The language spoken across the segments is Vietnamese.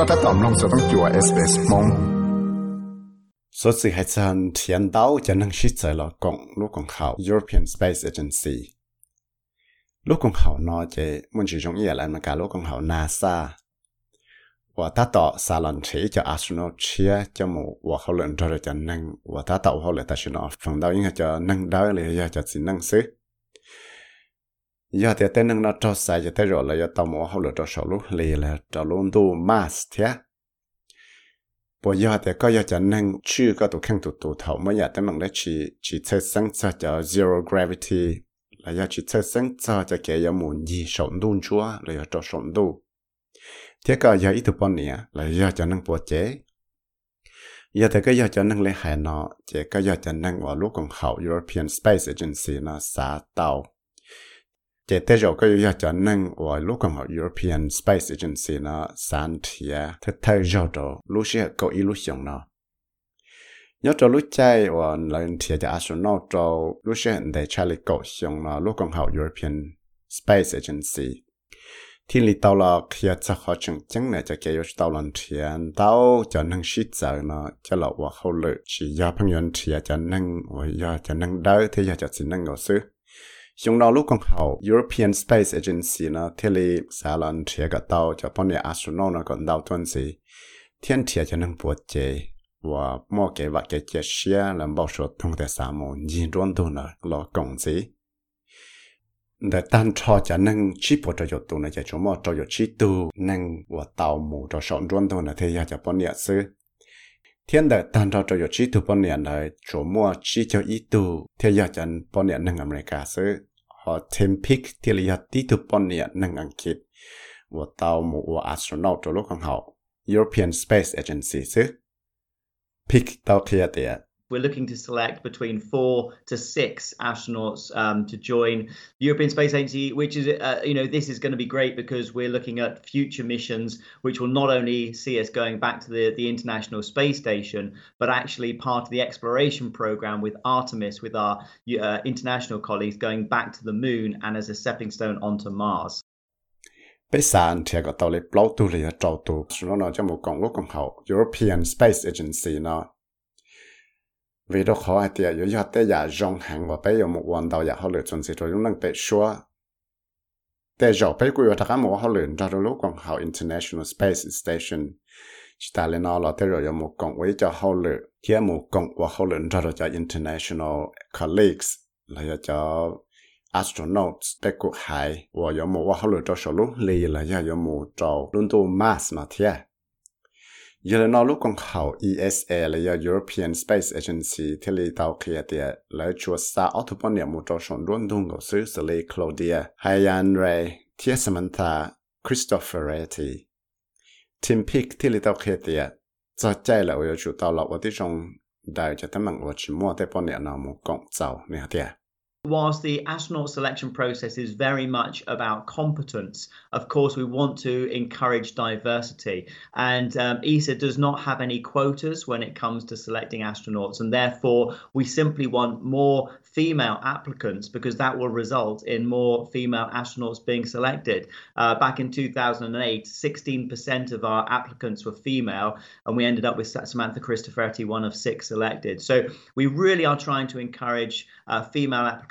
ก็ถ้าตอมลงจะต้องจัวเอสเอสมง số sự hay chân thiền đạo cho năng shit tới là cộng lúc cộng hảo European Space Agency lúc cộng hảo nó chỉ muốn chỉ dùng ý là mà cả lúc cộng hảo NASA và ta tạo xa lần chỉ cho astronaut chia cho một và họ lần cho cho năng và ta tạo họ lần ta sẽ nó phần đầu những cho năng đó là cho chỉ năng xứ giờ thì tên nâng nó cho sai giờ tới rồi là giờ tàu mua họ lần cho số lúc lì là cho luôn tu mass thế Bây giờ thì có giờ cho nâng chưa có tụ khăn tụ tụ thầu mới giờ tới bằng đấy chỉ chỉ chơi sáng cho cho zero gravity. Là giờ chỉ chơi sáng cho cho cái giờ muốn gì sống đun chúa là giờ cho sống đun thế có giờ ít bọn nè là giờ cho nâng bộ chế giờ thì cái giờ cho nâng lấy hải nó chỉ cái giờ cho nâng vào lúc còn hậu European Space Agency nó xả tàu chỉ tới rồi cái giờ cho năng vào lúc còn hậu European Space Agency nó sản thịa à, thế thay rồi đó lúc sẽ có ý lúc xong nó. Nhớ cho lúc chạy và lần thịa cho astronaut cho lúc sẽ để Charlie cổ xong nó lúc còn hậu European Space Agency. Thì lý tàu là khi cho họ chừng chừng này cho cái tàu lần thiền à, tàu cho năng shit giờ nó, cho là và hậu lự chỉ do à, cho năng và do cho năng đỡ thì giờ cho chỉ năng ngầu sư chúng nó lúc còn hậu European Space Agency nó thiết lý xã lần thiền cái tàu cho bọn nhà astronaut nó còn tàu tuần gì thiên thiền cho năng bột chế và mua cái vật cái chế xe làm bảo số thông thể xã mô nhìn trốn tu nó lo công gì để tan cho cho năng chi bộ cho yếu tù này cho chúng mà cho yếu chi tù năng và tàu mù cho sống chuẩn tu này thì cho bọn nhẹ sư thiên để tan cho cho yếu chỉ tu bọn nhẹ này chúng mà chi cho ý tu thế giờ cho bọn nhẹ nâng America sư họ thêm pick thì là tí tu bọn nhẹ năng Anh Kít và tạo mù và astronaut cho lúc không hậu European Space Agency sư pick tàu kia tiệt we're looking to select between four to six astronauts um, to join the European Space Agency, which is, uh, you know, this is going to be great because we're looking at future missions, which will not only see us going back to the, the International Space Station, but actually part of the exploration program with Artemis, with our uh, international colleagues, going back to the moon and as a stepping stone onto Mars. bây giờ thì có tàu lịch lâu tu lì trâu tu, nó nói cho một công lúc công hậu European Space Agency nó vì đó khó thì yếu cho tế giả rong hàng và bây giờ một quan đầu giả họ lựa chọn sự rồi năng bị xóa tế rồi bây giờ tất cả một họ lựa ra lúc còn họ International Space Station. Chỉ ta lên nó là tế rồi một công với cho họ lựa kia một công và họ lựa ra cho International colleagues, là cho astronauts tế cuộc hải. Và có một họ lựa cho số lúc lì là do một trâu luôn tu mass mà thiệt เยลนอลูกของเขา ESA และย European Space Agency ที่ลีดาวเคลียเตียและชัวสตาออตุปเนี่ยมูจอชนร่วนดุงกับซื้อสลีโคลอเดียไฮยันเรเทียสมันตาคริสโตเฟเรตีทิมพิกที่ลีดาวเคลียเตียจะใจและอวยชูตาวหลอกว่าที่จงได้จะตั้งมังอนดชิมัวแต่ปนเนี่ยนอมูกงเจ้าเนี่ยเตีย Whilst the astronaut selection process is very much about competence, of course, we want to encourage diversity. And um, ESA does not have any quotas when it comes to selecting astronauts. And therefore, we simply want more female applicants because that will result in more female astronauts being selected. Uh, back in 2008, 16% of our applicants were female, and we ended up with Samantha Cristoforetti, one of six selected. So we really are trying to encourage uh, female applicants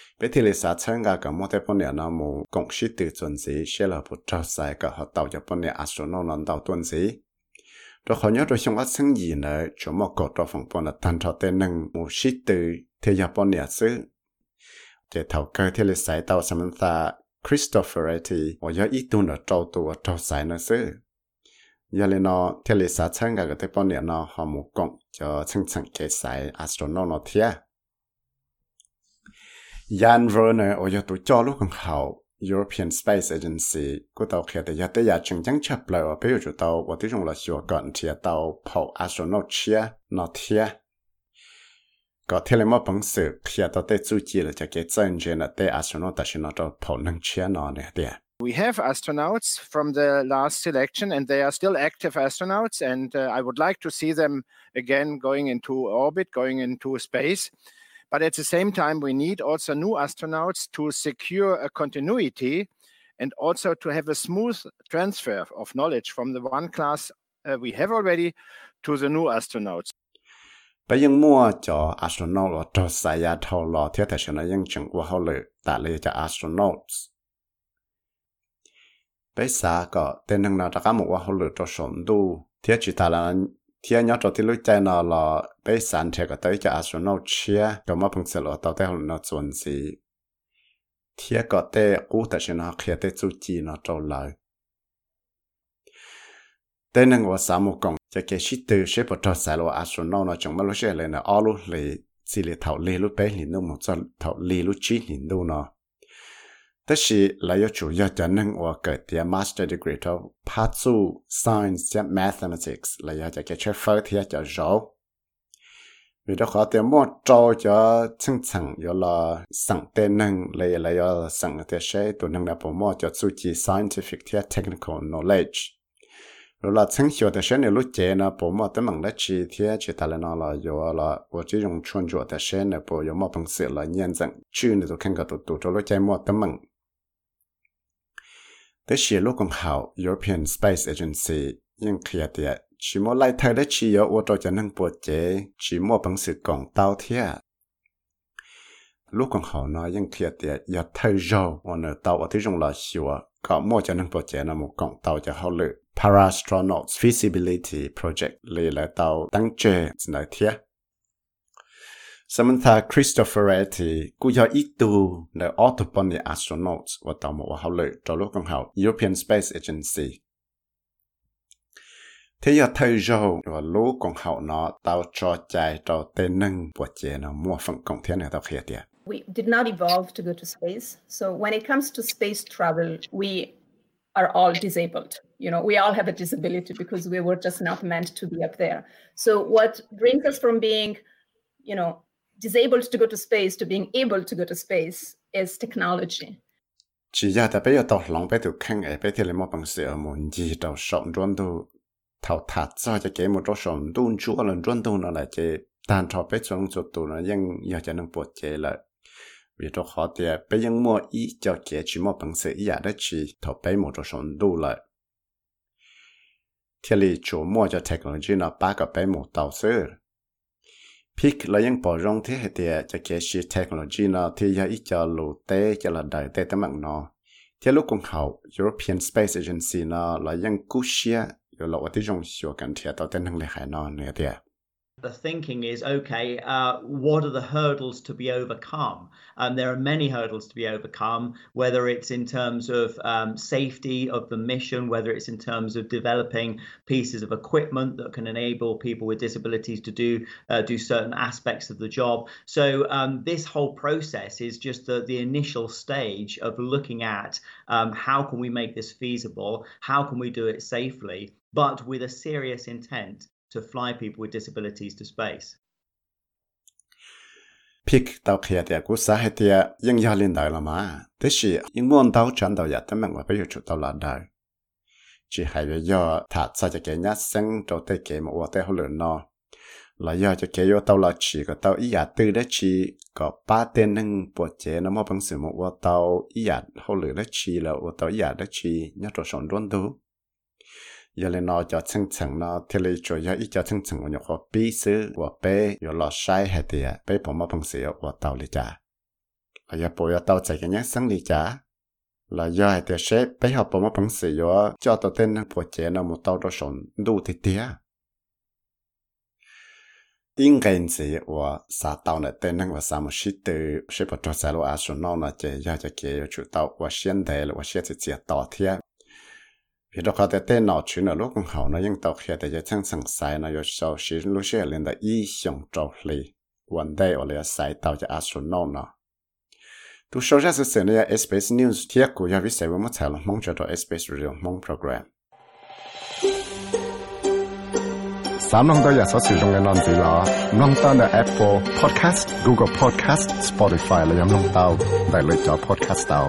bây thì lý xã参加个莫在本年那么公司的准时写了不照晒个和到就本年 astronaut 能到准时。đó họ nhớ rồi xong phát sinh gì nữa chỗ mà có cho phòng bọn là tan cho tên nâng một sĩ từ thế giờ bọn nhà sư để thảo cơ thế là sai tàu Samantha Christopheretti 我要一度呢照度啊照晒呢是，要来呢天里啥参加个地方呢呢项目讲就层层给晒 astronaut 呢贴。 Jan Werner or yo tu cho hao European Space Agency của kia yate ya chung chang chap lai wa bây giờ tàu và tí dùng astronaut chia nó thia có sự nó chia nó We have astronauts from the last selection, and they are still active astronauts. And uh, I would like to see them again going into orbit, going into space. But at the same time, we need also new astronauts to secure a continuity and also to have a smooth transfer of knowledge from the one class uh, we have already to the new astronauts. bây giờ mua cho astronaut là cho sai ya thâu lo thiết thể là những chuyện của họ lệ tại lệ cho astronauts bây giờ có tên năng nào đã họ lệ cho sống đủ chỉ ta là thiết nhớ cho thì lúc chạy nào là bây sản thì có tới cho astronaut chia. Có mà phong sự là tao tới nó chuẩn gì thiết có thể cú thể sẽ nó khi tới chú chi nó trâu lời. Tên năng của sáu một công cho cái shit từ sẽ bắt đầu sai lo astronaut nó chẳng mà lúc sẽ lên là all lúc lì chỉ là thầu lì lúc bé lì nó một cho thầu lì lúc chín lì nó thế thì là yêu chủ yếu cho nên của cái tiệm master degree cho phát su science và mathematics là yêu cho cái chơi phơi thì cho rõ vì đó khó tiệm mua cho cho chân chẳng yêu là sẵn tên năng là là yêu sẵn cái sẽ tụi năng là bộ mua cho su chỉ scientific thì technical knowledge rồi là chính hiểu的是你录节呢，不么的忙的几天去打了那了有了，我这种穿着的是呢，不有么本事了验证，去你都看 แต่เชียโลกของเขา European Space Agency ยังเคลียร์เตียชิโมไลเธอได้ชีเยอว่าตัวจะนั่งปวดเจชิโมปังสือกองเต้าเทียลูกของเขาน้อยยังเคลียร์เตียย่าเธอโจวันเนอเต้าอธิจงลาชัวก็มั่วจะนั่งปวดเจนำกล่องเต้าจะเข้าเลย Parastronauts Feasibility Project เลยและเต้าตั้งเจสนเทีย Samantha astronauts và tàu một hậu lúc hậu European Space Agency. Thế giờ rồi và hậu nó cho chạy tên nâng chế nó mua phần công thiên. We did not evolve to go to space. So when it comes to space travel, we are all disabled. You know, we all have a disability because we were just not meant to be up there. So what brings us from being, you know, disabled to go to space to being able to go to space is technology. chỉ ra ta bây giờ tao lòng bây giờ khăn ấy bây giờ là một bằng sự ở một gì tao sống trong đó thảo thả cho cho cái một chỗ sống đun chúa là chuẩn đồ nó là cái tan thọ bây giờ cho tụ nó ยัง giờ cho nó bột chế là vì cho khó thì bây giờ mua ý cho cái chỉ một bằng sự ý à đó chỉ thọ bây một chỗ sống đủ lại thì lý chủ mua cho technology nó ba cái bây một tàu sơ pick là những bảo rong thế hệ thì cho cái gì technology nó thì giờ ít cho lù tế cho là đại tế tấm mạng nó thì lúc cũng hậu European Space Agency nó là những cú xia rồi là ở tí trong sửa cần thiệt tàu tên năng lực hải nó nữa thì the thinking is okay uh, what are the hurdles to be overcome? Um, there are many hurdles to be overcome whether it's in terms of um, safety of the mission whether it's in terms of developing pieces of equipment that can enable people with disabilities to do uh, do certain aspects of the job. So um, this whole process is just the, the initial stage of looking at um, how can we make this feasible? How can we do it safely? But with a serious intent to fly people with disabilities to space. Pik tao khia thì ku sa hết thì nhưng giờ lên đời là mà thế thì nhưng muốn tàu chọn tàu giờ tấm bằng bây giờ chụp tàu là đời chỉ hay là do thà sao cho cái nhát sinh cho tới cái một cái hồ lớn nó là do cho cái tàu là chỉ có tàu ý giả từ đó chỉ có ba po che na chế pang mà mo sự tao i ý ho lu da chi chỉ là tao ý ya da chỉ nya to son luôn do giờ lên nó cho chân chân nó thì lấy cho giờ ít cho chân chân của nhà khoa bí sư của bé giờ hết thì à bé bỏ mà bằng sữa của tàu lý trả là giờ bỏ cái nhát sáng lý trả là giờ hết thì sẽ bé học bỏ mà bằng sữa cho tàu tên nó bỏ nó một tàu đó sồn đủ thì tía in gen si wa sa tao na năng wa sa mo shi tu shi pa cho sa lo a su no na che, ya che ke yo chu tao wa xian de lo wa xie ci chia tao vì đó có thể tên nào chuyện ở lúc hậu nó nhưng tàu khi để cho sẵn sai nó có sau khi lúc sẽ lên đó ý xong trâu lì vấn đề ở đây sai tàu cho astronaut nó tu sau ra sự sự này SBS News thiết của nhà viết sẽ với một thời mong cho đó SBS Radio mong program สามน้องตัวอยากสอสื่อตรงกันนอนสิละน้องตัวใน Apple Podcast Google Podcast Spotify และยังน้องเต้าได้เลยจอ podcast เต้า